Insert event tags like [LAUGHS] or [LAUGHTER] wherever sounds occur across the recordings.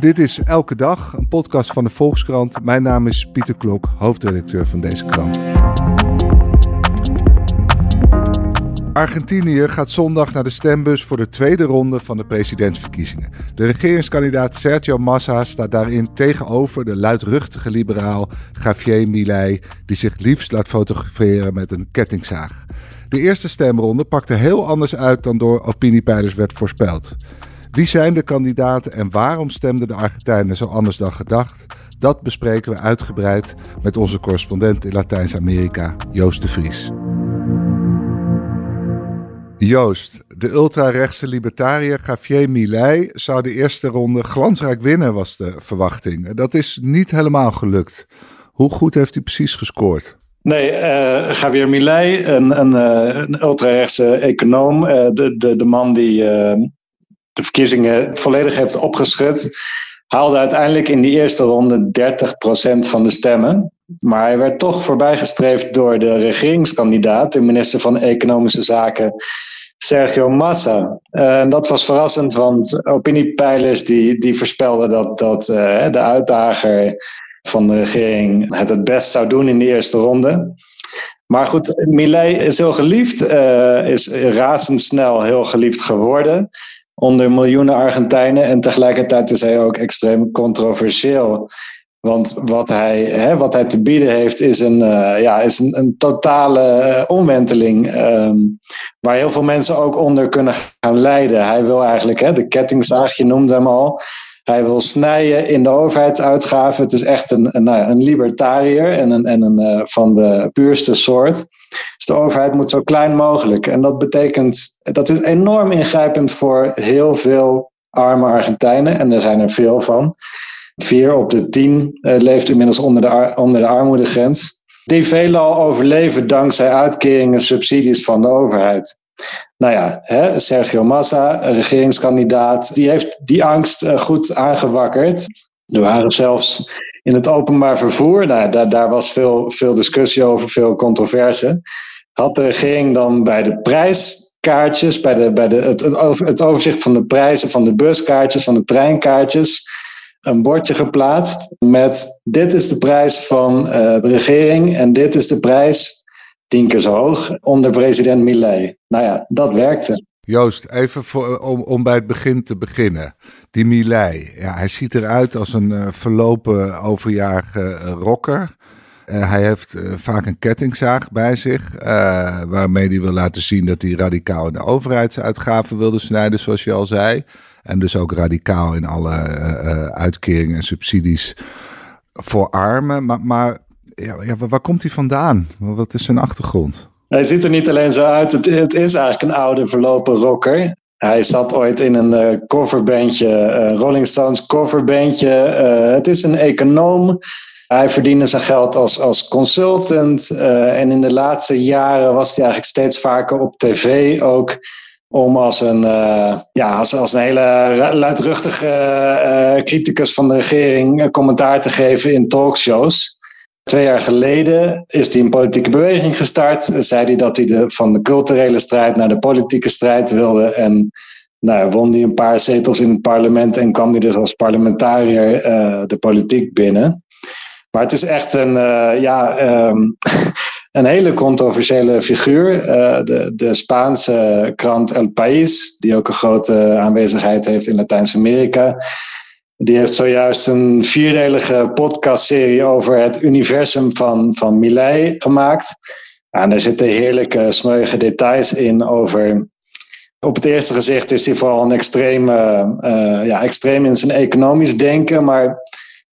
Dit is Elke Dag, een podcast van de Volkskrant. Mijn naam is Pieter Klok, hoofdredacteur van deze krant. Argentinië gaat zondag naar de stembus voor de tweede ronde van de presidentsverkiezingen. De regeringskandidaat Sergio Massa staat daarin tegenover de luidruchtige liberaal Javier Milei, die zich liefst laat fotograferen met een kettingzaag. De eerste stemronde pakte heel anders uit dan door opiniepeilers werd voorspeld. Wie zijn de kandidaten en waarom stemden de Argentijnen zo anders dan gedacht? Dat bespreken we uitgebreid met onze correspondent in Latijns-Amerika, Joost de Vries. Joost, de ultrarechtse libertariër Javier Milei zou de eerste ronde glansrijk winnen, was de verwachting. Dat is niet helemaal gelukt. Hoe goed heeft hij precies gescoord? Nee, uh, Javier Milei, een, een, uh, een ultrarechtse econoom, uh, de, de, de man die de verkiezingen volledig heeft opgeschud, haalde uiteindelijk in die eerste ronde 30% van de stemmen. Maar hij werd toch voorbijgestreefd door de regeringskandidaat, de minister van Economische Zaken, Sergio Massa. Uh, en dat was verrassend, want opiniepeilers die, die voorspelden dat, dat uh, de uitdager van de regering het het best zou doen in de eerste ronde. Maar goed, Millet is heel geliefd, uh, is razendsnel heel geliefd geworden onder miljoenen Argentijnen. En tegelijkertijd is hij ook extreem controversieel. Want wat hij, hè, wat hij te bieden heeft, is een, uh, ja, is een, totale uh, omwenteling. Um, waar heel veel mensen ook onder kunnen gaan lijden. Hij wil eigenlijk, hè, de kettingzaag, je noemde hem al. Hij wil snijden in de overheidsuitgaven. Het is echt een, een, nou een libertariër en een, en een uh, van de puurste soort. Dus de overheid moet zo klein mogelijk. En dat betekent, dat is enorm ingrijpend voor heel veel arme Argentijnen. En er zijn er veel van. Vier op de tien uh, leeft inmiddels onder de, onder de armoedegrens. Die veelal overleven dankzij uitkeringen, subsidies van de overheid. Nou ja, hè, Sergio Massa, regeringskandidaat, die heeft die angst uh, goed aangewakkerd. Er waren zelfs in het openbaar vervoer, nou, daar, daar was veel, veel discussie over, veel controverse. Had de regering dan bij de prijskaartjes, bij de, bij de, het, het overzicht van de prijzen van de buskaartjes, van de treinkaartjes, een bordje geplaatst met dit is de prijs van uh, de regering en dit is de prijs tien keer zo hoog onder president Millet. Nou ja, dat werkte. Joost, even voor, om, om bij het begin te beginnen. Die Millet, ja, hij ziet eruit als een uh, verlopen overjarige uh, rocker. Uh, hij heeft vaak een kettingzaag bij zich, waarmee hij wil laten zien dat hij radicaal in de overheidsuitgaven wilde snijden, zoals je al zei. En dus ook radicaal in alle uitkeringen en subsidies voor armen. Maar, maar ja, waar komt hij vandaan? Wat is zijn achtergrond? Hij ziet er niet alleen zo uit, het, het is eigenlijk een oude verlopen rocker. Hij zat ooit in een uh, coverbandje, uh, Rolling Stones coverbandje. Uh, het is een econoom. Hij verdiende zijn geld als, als consultant. en in de laatste jaren was hij eigenlijk steeds vaker op tv ook. Om als een, ja, als, als een hele luidruchtige criticus van de regering commentaar te geven in talkshows. Twee jaar geleden is hij een politieke beweging gestart. Zei hij dat hij de, van de culturele strijd naar de politieke strijd wilde. En nou, won hij een paar zetels in het parlement en kwam hij dus als parlementariër uh, de politiek binnen. Maar het is echt een, uh, ja, um, [LAUGHS] een hele controversiële figuur. Uh, de, de Spaanse krant El País, die ook een grote aanwezigheid heeft in Latijns-Amerika die heeft zojuist een vierdelige podcastserie over het universum van, van Millet gemaakt. En daar zitten heerlijke, smeuïge details in over. Op het eerste gezicht is hij vooral een extreem, uh, ja, extreem in zijn economisch denken. Maar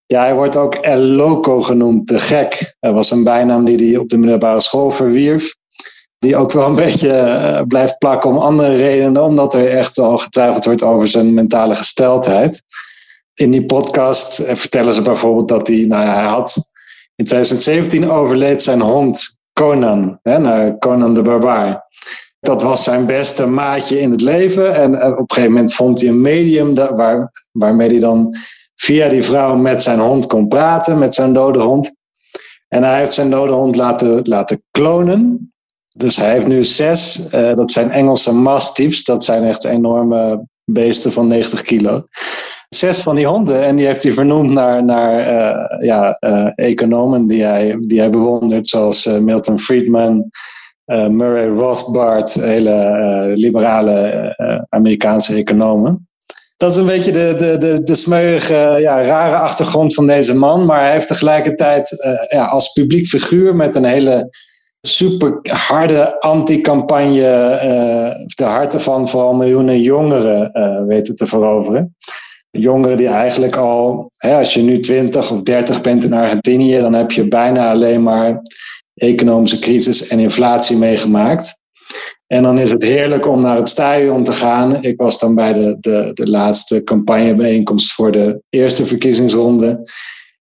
ja, hij wordt ook El Loco genoemd, de gek. Dat was een bijnaam die hij op de middelbare school verwierf. Die ook wel een [LAUGHS] beetje uh, blijft plakken om andere redenen, omdat er echt al getwijfeld wordt over zijn mentale gesteldheid in die podcast vertellen ze bijvoorbeeld dat hij, nou ja, hij had In 2017 overleed zijn hond Conan, hè, naar Conan de Barbaar. Dat was zijn beste maatje in het leven. En op een gegeven moment vond hij een medium waar, waarmee hij dan via die vrouw met zijn hond kon praten, met zijn dode hond. En hij heeft zijn dode hond laten, laten klonen. Dus hij heeft nu zes. Uh, dat zijn Engelse mastiffs. Dat zijn echt enorme beesten van 90 kilo. Zes van die honden. En die heeft hij vernoemd naar, naar uh, ja, uh, economen die hij, die hij bewondert. Zoals Milton Friedman, Murray Rothbard. Hele liberale Amerikaanse economen dat is een beetje de, de, de, de smeuige, ja, rare achtergrond van deze man. Maar hij heeft tegelijkertijd ja, als publiek figuur met een hele super harde anti-campagne de harten van vooral miljoenen jongeren weten te veroveren. Jongeren die eigenlijk al, hè, als je nu 20 of 30 bent in Argentinië, dan heb je bijna alleen maar economische crisis en inflatie meegemaakt. En dan is het heerlijk om naar het stadion te gaan. Ik was dan bij de, de, de laatste campagnebijeenkomst voor de eerste verkiezingsronde.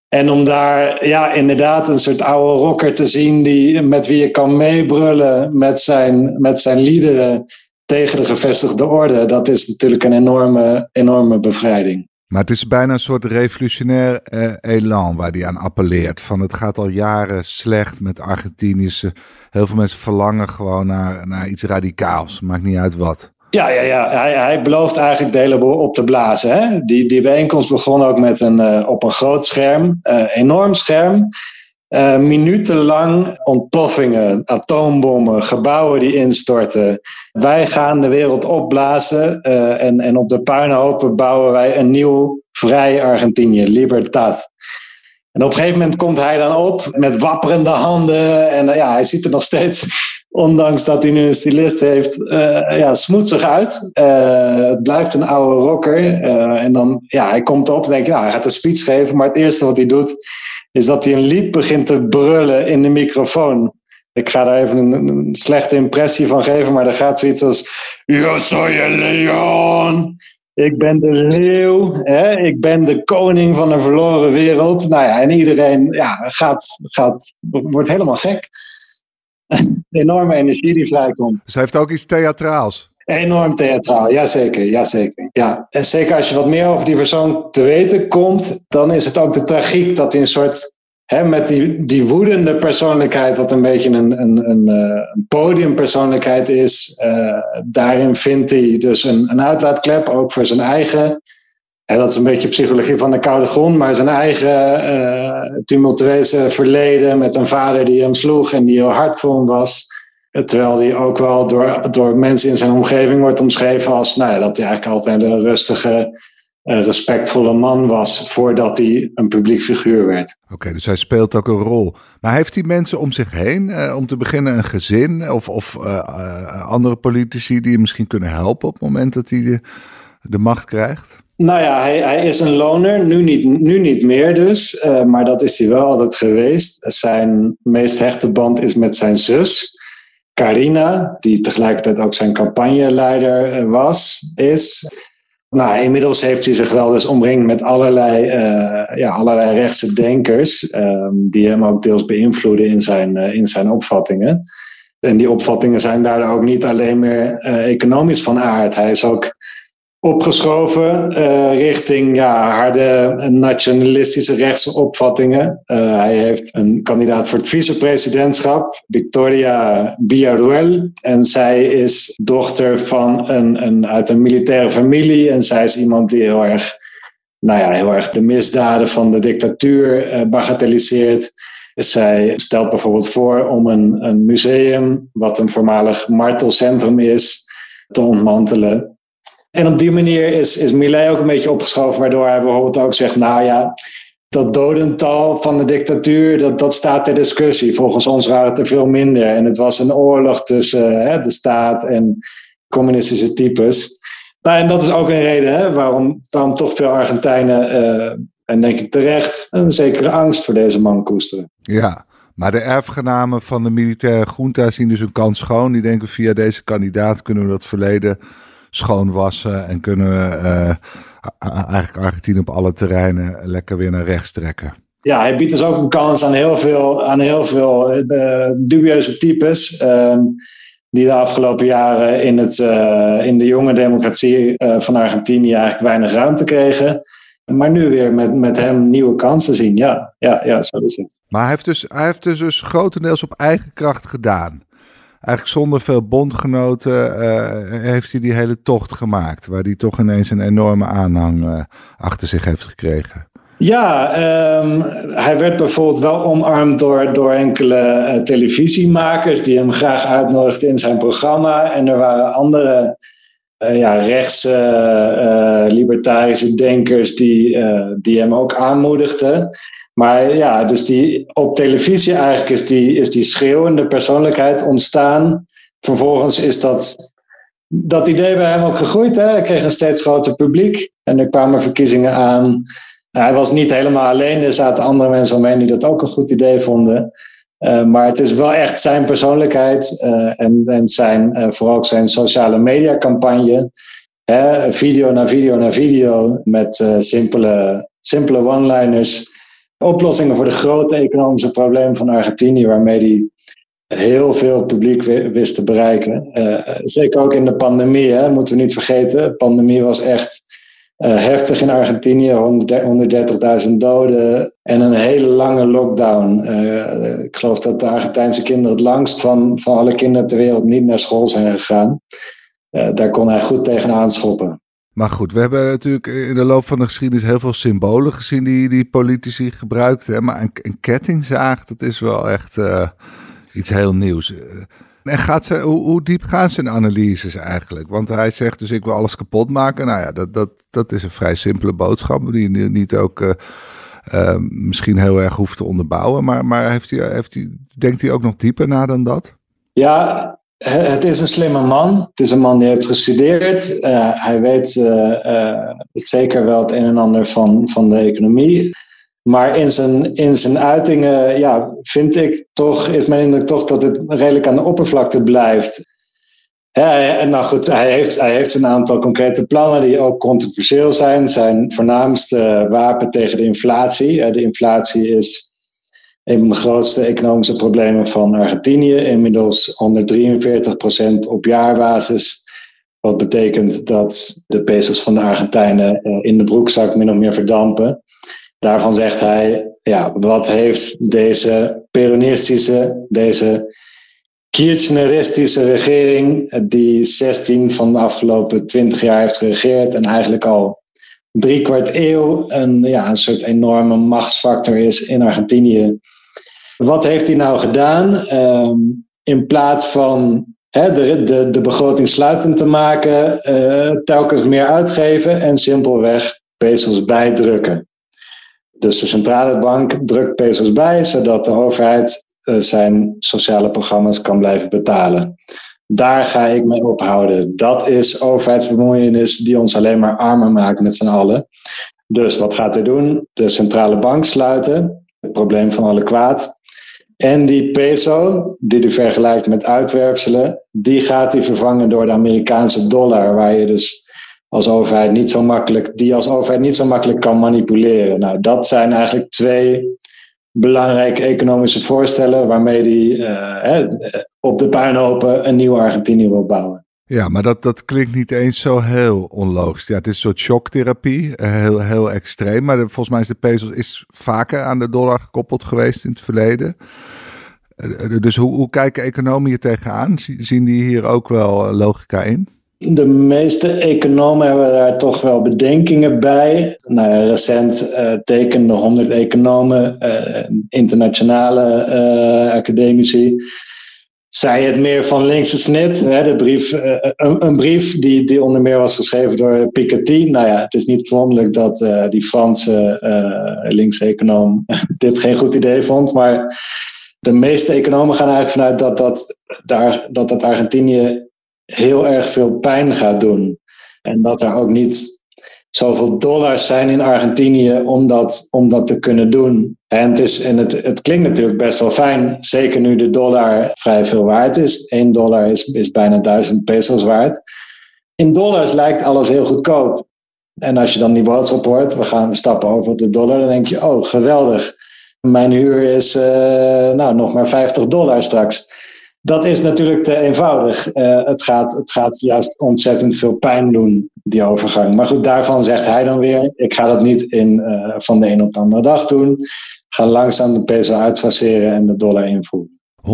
En om daar ja, inderdaad een soort oude rocker te zien die, met wie je kan meebrullen met zijn, met zijn liederen tegen de gevestigde orde, dat is natuurlijk een enorme, enorme bevrijding. Maar het is bijna een soort revolutionair eh, elan waar hij aan appelleert. Van het gaat al jaren slecht met Argentinische. Heel veel mensen verlangen gewoon naar, naar iets radicaals. Maakt niet uit wat. Ja, ja, ja. Hij, hij belooft eigenlijk de hele boel op te blazen. Hè? Die, die bijeenkomst begon ook met een, uh, op een groot scherm, uh, enorm scherm. Uh, minutenlang ontploffingen, atoombommen, gebouwen die instorten. Wij gaan de wereld opblazen uh, en, en op de puinhopen bouwen wij een nieuw vrij Argentinië, Libertad. En op een gegeven moment komt hij dan op met wapperende handen. En uh, ja, hij ziet er nog steeds, [LAUGHS] ondanks dat hij nu een stylist heeft, ja, smoetsig uit. het blijft een oude rocker. en dan, ja, hij komt op en denkt, nou, hij gaat een speech geven. Maar het eerste wat hij doet is dat hij een lied begint te brullen in de microfoon. Ik ga daar even een, slechte impressie van geven, maar er gaat zoiets als: Yo soy el león. Ik ben de leeuw, hè? ik ben de koning van de verloren wereld. Nou ja, en iedereen ja, gaat, gaat, wordt helemaal gek. [LAUGHS] enorme energie die vrijkomt. Ze heeft ook iets theatraals. Enorm theatraal, jazeker, jazeker. Ja. En zeker als je wat meer over die persoon te weten komt, dan is het ook de tragiek dat hij een soort, hè, met die, die woedende persoonlijkheid, wat een beetje een, een, een, eh, een podiumpersoonlijkheid is, uh, daarin vindt hij dus een, een uitlaatklep, ook voor zijn eigen, hè, dat is een beetje psychologie van de koude grond, maar zijn eigen uh, tumultueuze verleden met een vader die hem sloeg en die heel hard voor hem was. Terwijl hij ook wel door, door mensen in zijn omgeving wordt omschreven als nou ja, dat hij eigenlijk altijd een rustige, uh, respectvolle man was voordat hij een publiek figuur werd. Oké, dus hij speelt ook een rol. Maar heeft hij mensen om zich heen, uh, om te beginnen een gezin of, of uh, andere politici die hem misschien kunnen helpen op het moment dat hij de, de macht krijgt? Nou ja, hij, hij, is een loner, nu niet, nu niet meer dus, maar dat is hij wel altijd geweest. Zijn meest hechte band is met zijn zus. Carina, die tegelijkertijd ook zijn campagneleider eh, was, is. Nou, inmiddels heeft hij zich wel dus omringd met allerlei, uh, ja, allerlei rechtse denkers, um, die hem ook deels beïnvloeden in zijn, uh, in zijn opvattingen. En die opvattingen zijn daardoor ook niet alleen meer economisch van aard. Hij is ook opgeschoven uh, richting ja, harde nationalistische rechtse opvattingen. Uh, hij heeft een kandidaat voor het vicepresidentschap, Victoria Villarruel. En zij is dochter van een, een, uit een militaire familie. En zij is iemand die heel erg, nou ja, heel erg de misdaden van de dictatuur uh, bagatelliseert. Zij stelt bijvoorbeeld voor om een, een museum, wat een voormalig martelcentrum is, te ontmantelen. En op die manier is, is Millet ook een beetje opgeschoven, waardoor hij bijvoorbeeld ook zegt: Nou ja, dat dodental van de dictatuur, dat, dat staat ter discussie. Volgens ons waren het er veel minder. En het was een oorlog tussen hè, de staat en communistische types. Nou, en dat is ook een reden hè, waarom, waarom toch veel Argentijnen, uh, en denk ik terecht, een zekere angst voor deze man koesteren. Ja, maar de erfgenamen van de militaire junta zien dus een kans schoon. Die denken via deze kandidaat kunnen we dat verleden schoonwassen en kunnen we uh, eigenlijk Argentinië op alle terreinen lekker weer naar rechts trekken. ja, hij biedt dus ook een kans aan heel veel, aan heel veel uh, dubieuze types. Uh, die de afgelopen jaren in, het, uh, in de jonge democratie van Argentinië eigenlijk weinig ruimte kregen. Maar nu weer met, met hem nieuwe kansen zien. Ja, ja, ja, zo is het. Maar hij heeft, dus, hij heeft dus, dus grotendeels op eigen kracht gedaan. Eigenlijk zonder veel bondgenoten heeft hij die hele tocht gemaakt. Waar hij toch ineens een enorme aanhang achter zich heeft gekregen. Ja, um, hij werd bijvoorbeeld wel omarmd door, door enkele uh, televisiemakers die hem graag uitnodigden in zijn programma. En er waren andere uh, ja, rechtse, libertarische denkers die, die hem ook aanmoedigden. Maar ja, dus die, op televisie eigenlijk is die, is die schreeuwende persoonlijkheid ontstaan. Vervolgens is dat, dat idee bij hem ook gegroeid. Hè? Hij kreeg een steeds groter publiek en er kwamen verkiezingen aan hij was niet helemaal alleen. Er zaten andere mensen omheen die dat ook een goed idee vonden. Uh, maar het is wel echt zijn persoonlijkheid uh, en, en zijn, uh, vooral zijn sociale media campagne. Hè, video na video na video met simpele, simpele one-liners. Oplossingen voor de grote economische problemen van Argentinië, waarmee hij heel veel publiek wist te bereiken. zeker ook in de pandemie, hè, moeten we niet vergeten. De pandemie was echt uh, heftig in Argentinië, 130.000 doden en een hele lange lockdown. Uh, ik geloof dat de Argentijnse kinderen het langst van, van alle kinderen ter wereld niet naar school zijn gegaan. Daar kon hij goed tegenaan schoppen. Maar goed, we hebben natuurlijk in de loop van de geschiedenis heel veel symbolen gezien die, die politici gebruikten. Maar een, een kettingzaag, dat is wel echt iets heel nieuws. En gaat ze, hoe, hoe, diep gaan zijn analyses eigenlijk? Want hij zegt dus ik wil alles kapot maken. Nou ja, dat, dat, dat is een vrij simpele boodschap die je niet ook uh, misschien heel erg hoeft te onderbouwen. Maar, maar heeft heeft hij, denkt hij ook nog dieper na dan dat? Ja, het is een slimme man. Het is een man die heeft gestudeerd. Uh, hij weet zeker wel het een en ander van, van de economie. Maar in zijn, in zijn uitingen, ja, vind ik toch, is mijn indruk toch dat het redelijk aan de oppervlakte blijft. En nou goed, hij heeft, hij heeft een aantal concrete plannen die ook controversieel zijn. Zijn voornaamste wapen tegen de inflatie. De inflatie is een van de grootste economische problemen van Argentinië. Inmiddels 143% op jaarbasis. Wat betekent dat de pesos van de Argentijnen eh, in de broekzak min of meer verdampen. Daarvan zegt hij, ja, wat heeft deze peronistische, deze kirchneristische regering, die 16 van de afgelopen 20 jaar heeft geregeerd en eigenlijk al drie kwart eeuw een, ja, een soort enorme machtsfactor is in Argentinië. Wat heeft hij nou gedaan? Um, in plaats van hè, de, de, de begroting sluitend te maken, uh, telkens meer uitgeven en simpelweg pesos bijdrukken. Dus de centrale bank drukt pesos bij, zodat de overheid uh, zijn sociale programma's kan blijven betalen. Daar ga ik mee ophouden. Dat is overheidsbemoeienis die ons alleen maar armer maakt met z'n allen. Dus wat gaat hij doen? De centrale bank sluiten, het probleem van alle kwaad. En die peso, die hij vergelijkt met uitwerpselen, die gaat hij vervangen door de Amerikaanse dollar, waar je dus als overheid niet zo makkelijk, die als overheid niet zo makkelijk kan manipuleren. Nou, dat zijn eigenlijk twee belangrijke economische voorstellen waarmee die uh, op de puinhopen een nieuw Argentinië wil bouwen. Ja, maar dat, dat klinkt niet eens zo heel onlogisch. Ja, het is een soort shocktherapie, eh, heel, heel extreem. Maar volgens mij is de peso is vaker aan de dollar gekoppeld geweest in het verleden. Dus hoe, hoe kijken economen hier tegenaan? Zien die hier ook wel logica in? De meeste economen hebben daar toch wel bedenkingen bij. Nou, recent uh, tekenden 100 economen, internationale uh, academici, zei het meer van linkse snit. Hè, de brief, een, een, brief die, die onder meer was geschreven door Piketty. Nou ja, het is niet verwonderlijk dat die Franse linkse econoom [LAUGHS] dit geen goed idee vond. Maar de meeste economen gaan eigenlijk vanuit dat dat, daar, dat, dat Argentinië heel erg veel pijn gaat doen. En dat er ook niet zoveel dollars zijn in Argentinië om dat, om dat te kunnen doen. En, het, is, en het, het klinkt natuurlijk best wel fijn, zeker nu de dollar vrij veel waard is. 1 dollar is, is bijna 1000 pesos waard. In dollars lijkt alles heel goedkoop. En als je dan die boodschap hoort, we gaan stappen over op de dollar, dan denk je, oh geweldig. mijn huur is nou, nog maar 50 dollar straks. Dat is natuurlijk te eenvoudig. het, gaat, het gaat juist ontzettend veel pijn doen, die overgang. Maar goed, daarvan zegt hij dan weer: ik ga dat niet in, van de een op de andere dag doen. ga langzaam de peso uitfaseren en de dollar invoeren. 140%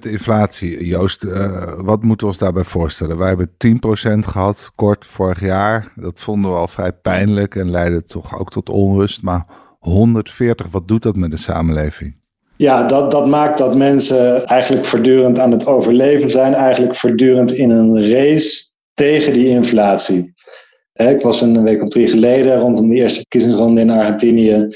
inflatie. Joost, uh, wat moeten we ons daarbij voorstellen? Wij hebben 10% gehad kort vorig jaar. Dat vonden we al vrij pijnlijk en leidde toch ook tot onrust. Maar 140, wat doet dat met de samenleving? Ja, dat, dat maakt dat mensen eigenlijk voortdurend aan het overleven zijn. Eigenlijk voortdurend in een race tegen die inflatie. Ik was een week of drie geleden rondom de eerste verkiezingsronde in Argentinië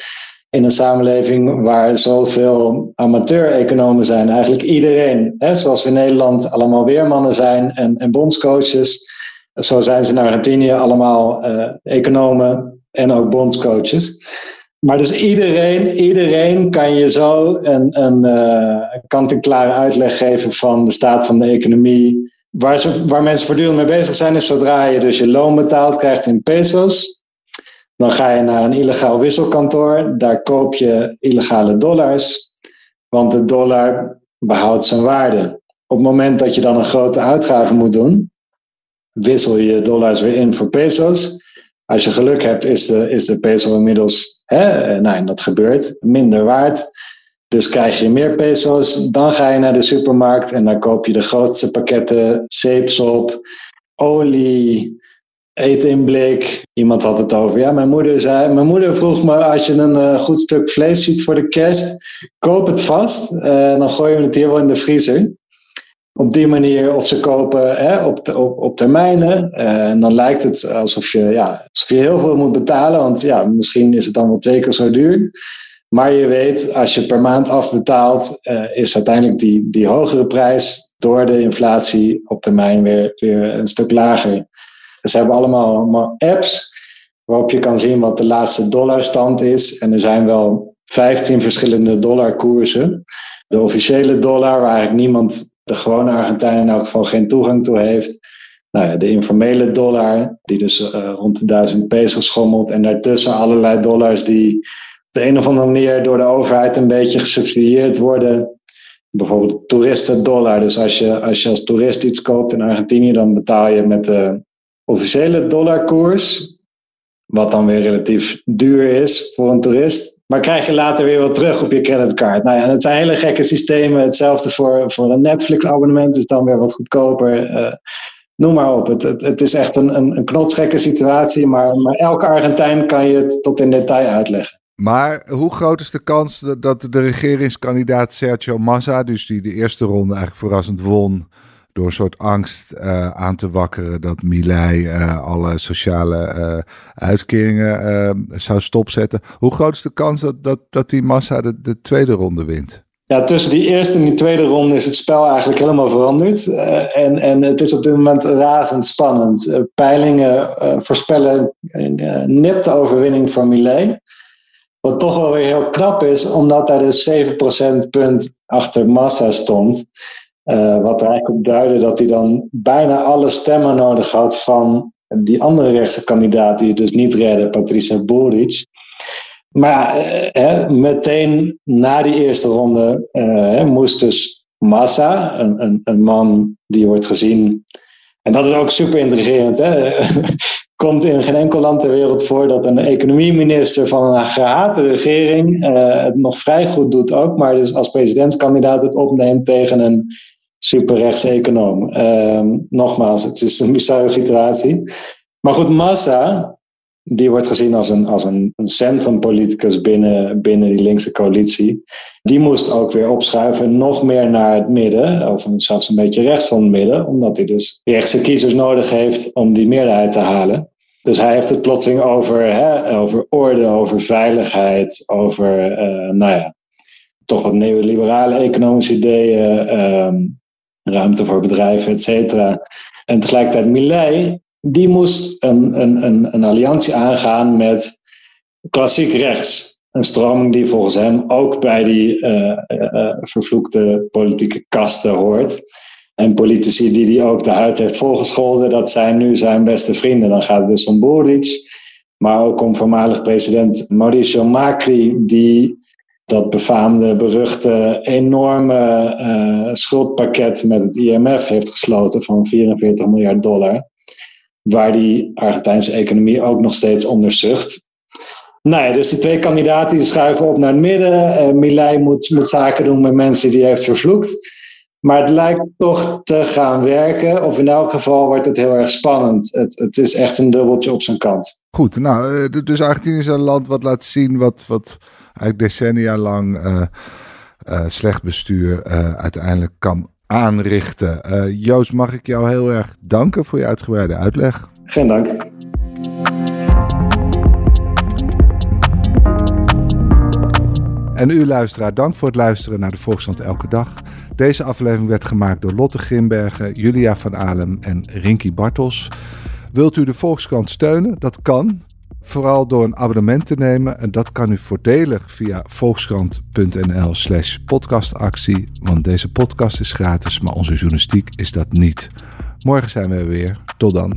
in een samenleving waar zoveel amateur-economen zijn. Eigenlijk iedereen. Zoals we in Nederland allemaal weermannen zijn en, en bondscoaches. Zo zijn ze in Argentinië allemaal uh, economen en ook bondscoaches. Maar dus iedereen, iedereen kan je zo een, een uh, kant-en-klare uitleg geven van de staat van de economie. Waar, ze, waar mensen voortdurend mee bezig zijn, is zodra je dus je loon betaalt, krijgt in pesos. Dan ga je naar een illegaal wisselkantoor, daar koop je illegale dollars, want de dollar behoudt zijn waarde. Op het moment dat je dan een grote uitgave moet doen, wissel je dollars weer in voor pesos. Als je geluk hebt, is de, is de peso inmiddels, hè, nou, dat gebeurt, minder waard. Dus krijg je meer pesos, dan ga je naar de supermarkt en dan koop je de grootste pakketten zeepsop, olie, eten in blik. Iemand had het over. Ja, mijn moeder zei. Mijn moeder vroeg me: als je een uh, goed stuk vlees ziet voor de kerst, koop het vast. Uh, dan gooi je het hier wel in de vriezer. Op die manier, of ze kopen hè, op, op, op termijnen. Uh, en dan lijkt het alsof je, ja, alsof je heel veel moet betalen. Want ja, misschien is het dan wel twee keer zo duur. Maar je weet, als je per maand afbetaalt, is uiteindelijk die, die hogere prijs door de inflatie op termijn weer, weer een stuk lager. Ze hebben allemaal, apps waarop je kan zien wat de laatste dollarstand is. En er zijn wel 15 verschillende dollarkoersen. De officiële dollar, waar eigenlijk niemand, de gewone Argentijn in elk geval, geen toegang toe heeft. Nou ja, de informele dollar, die dus uh, rond de 1000 peso schommelt. En daartussen allerlei dollars die op de een of andere manier door de overheid een beetje gesubsidieerd worden. Bijvoorbeeld toeristendollar. Dus als je, als je als toerist iets koopt in Argentinië, dan betaal je met de officiële dollarkoers, wat dan weer relatief duur is voor een toerist. Maar krijg je later weer wat terug op je creditcard. Nou ja, het zijn hele gekke systemen. Hetzelfde voor, voor een Netflix-abonnement is dan weer wat goedkoper. Uh, noem maar op. Het, het, het is echt een, een, een knotsgekke situatie. Maar, maar elke Argentijn kan je het tot in detail uitleggen. Maar hoe groot is de kans dat de regeringskandidaat Sergio Massa, dus die de eerste ronde eigenlijk verrassend won, door een soort angst uh, aan te wakkeren dat Milei uh, alle sociale uh, uitkeringen zou stopzetten. Hoe groot is de kans dat, dat, dat die massa de, de tweede ronde wint? Ja, tussen die eerste en die tweede ronde is het spel eigenlijk helemaal veranderd. en, en het is op dit moment razend spannend. peilingen voorspellen een nipte overwinning voor Milei. Wat toch wel weer heel knap is, omdat hij dus 7 procentpunt achter Massa stond. Uh, wat er eigenlijk op duidde dat hij dan bijna alle stemmen nodig had van die andere rechtse kandidaat die het dus niet redde, Patricia Boric. Maar uh, meteen na die eerste ronde uh, moest dus Massa, een, een, een, man die wordt gezien. En dat is ook super intrigerend. Hè? [LAUGHS] Komt in geen enkel land ter wereld voor dat een economieminister van een gehate regering het nog vrij goed doet ook, maar dus als presidentskandidaat het opneemt tegen een superrechtse econoom. Uh, nogmaals, het is een bizarre situatie. Maar goed, Massa, die wordt gezien als een, als een, een centrumpoliticus binnen, binnen die linkse coalitie. Die moest ook weer opschuiven nog meer naar het midden, of zelfs een beetje rechts van het midden, omdat hij dus rechtse kiezers nodig heeft om die meerderheid te halen. Dus hij heeft het plotseling over, hè, over orde, over veiligheid, over, uh, nou ja, toch wat neoliberale economische ideeën. Uh, ruimte voor bedrijven, et cetera. En tegelijkertijd Millet, die moest een, een, een, een alliantie aangaan met klassiek rechts. Een stroming die volgens hem ook bij die uh, vervloekte politieke kasten hoort. En politici die hij ook de huid heeft volgescholden, dat zijn nu zijn beste vrienden. Dan gaat het dus om Boric, maar ook om voormalig president Mauricio Macri, die dat befaamde, beruchte, enorme uh, schuldpakket met het IMF heeft gesloten van 44 miljard dollar. Waar die Argentijnse economie ook nog steeds onder zucht. Nou ja, dus die twee kandidaten schuiven op naar het midden. Uh, Milei moet, moet zaken doen met mensen die hij heeft vervloekt. Maar het lijkt toch te gaan werken. Of in elk geval wordt het heel erg spannend. Het, het is echt een dubbeltje op zijn kant. Goed, nou, eh, dus Argentinië is een land wat laat zien wat, wat eigenlijk decennia lang uh, uh, slecht bestuur uiteindelijk kan aanrichten. Joost, mag ik jou heel erg danken voor je uitgebreide uitleg. Geen dank. En u luisteraar, dank voor het luisteren naar de Volkskrant Elke Dag. Deze aflevering werd gemaakt door Lotte Grimbergen, Julia van Alem en Rinky Bartels. Wilt u de Volkskrant steunen? Dat kan. Vooral door een abonnement te nemen. En dat kan u voordelig via volkskrant.nl slash podcastactie. Want deze podcast is gratis, maar onze journalistiek is dat niet. Morgen zijn we weer. Tot dan.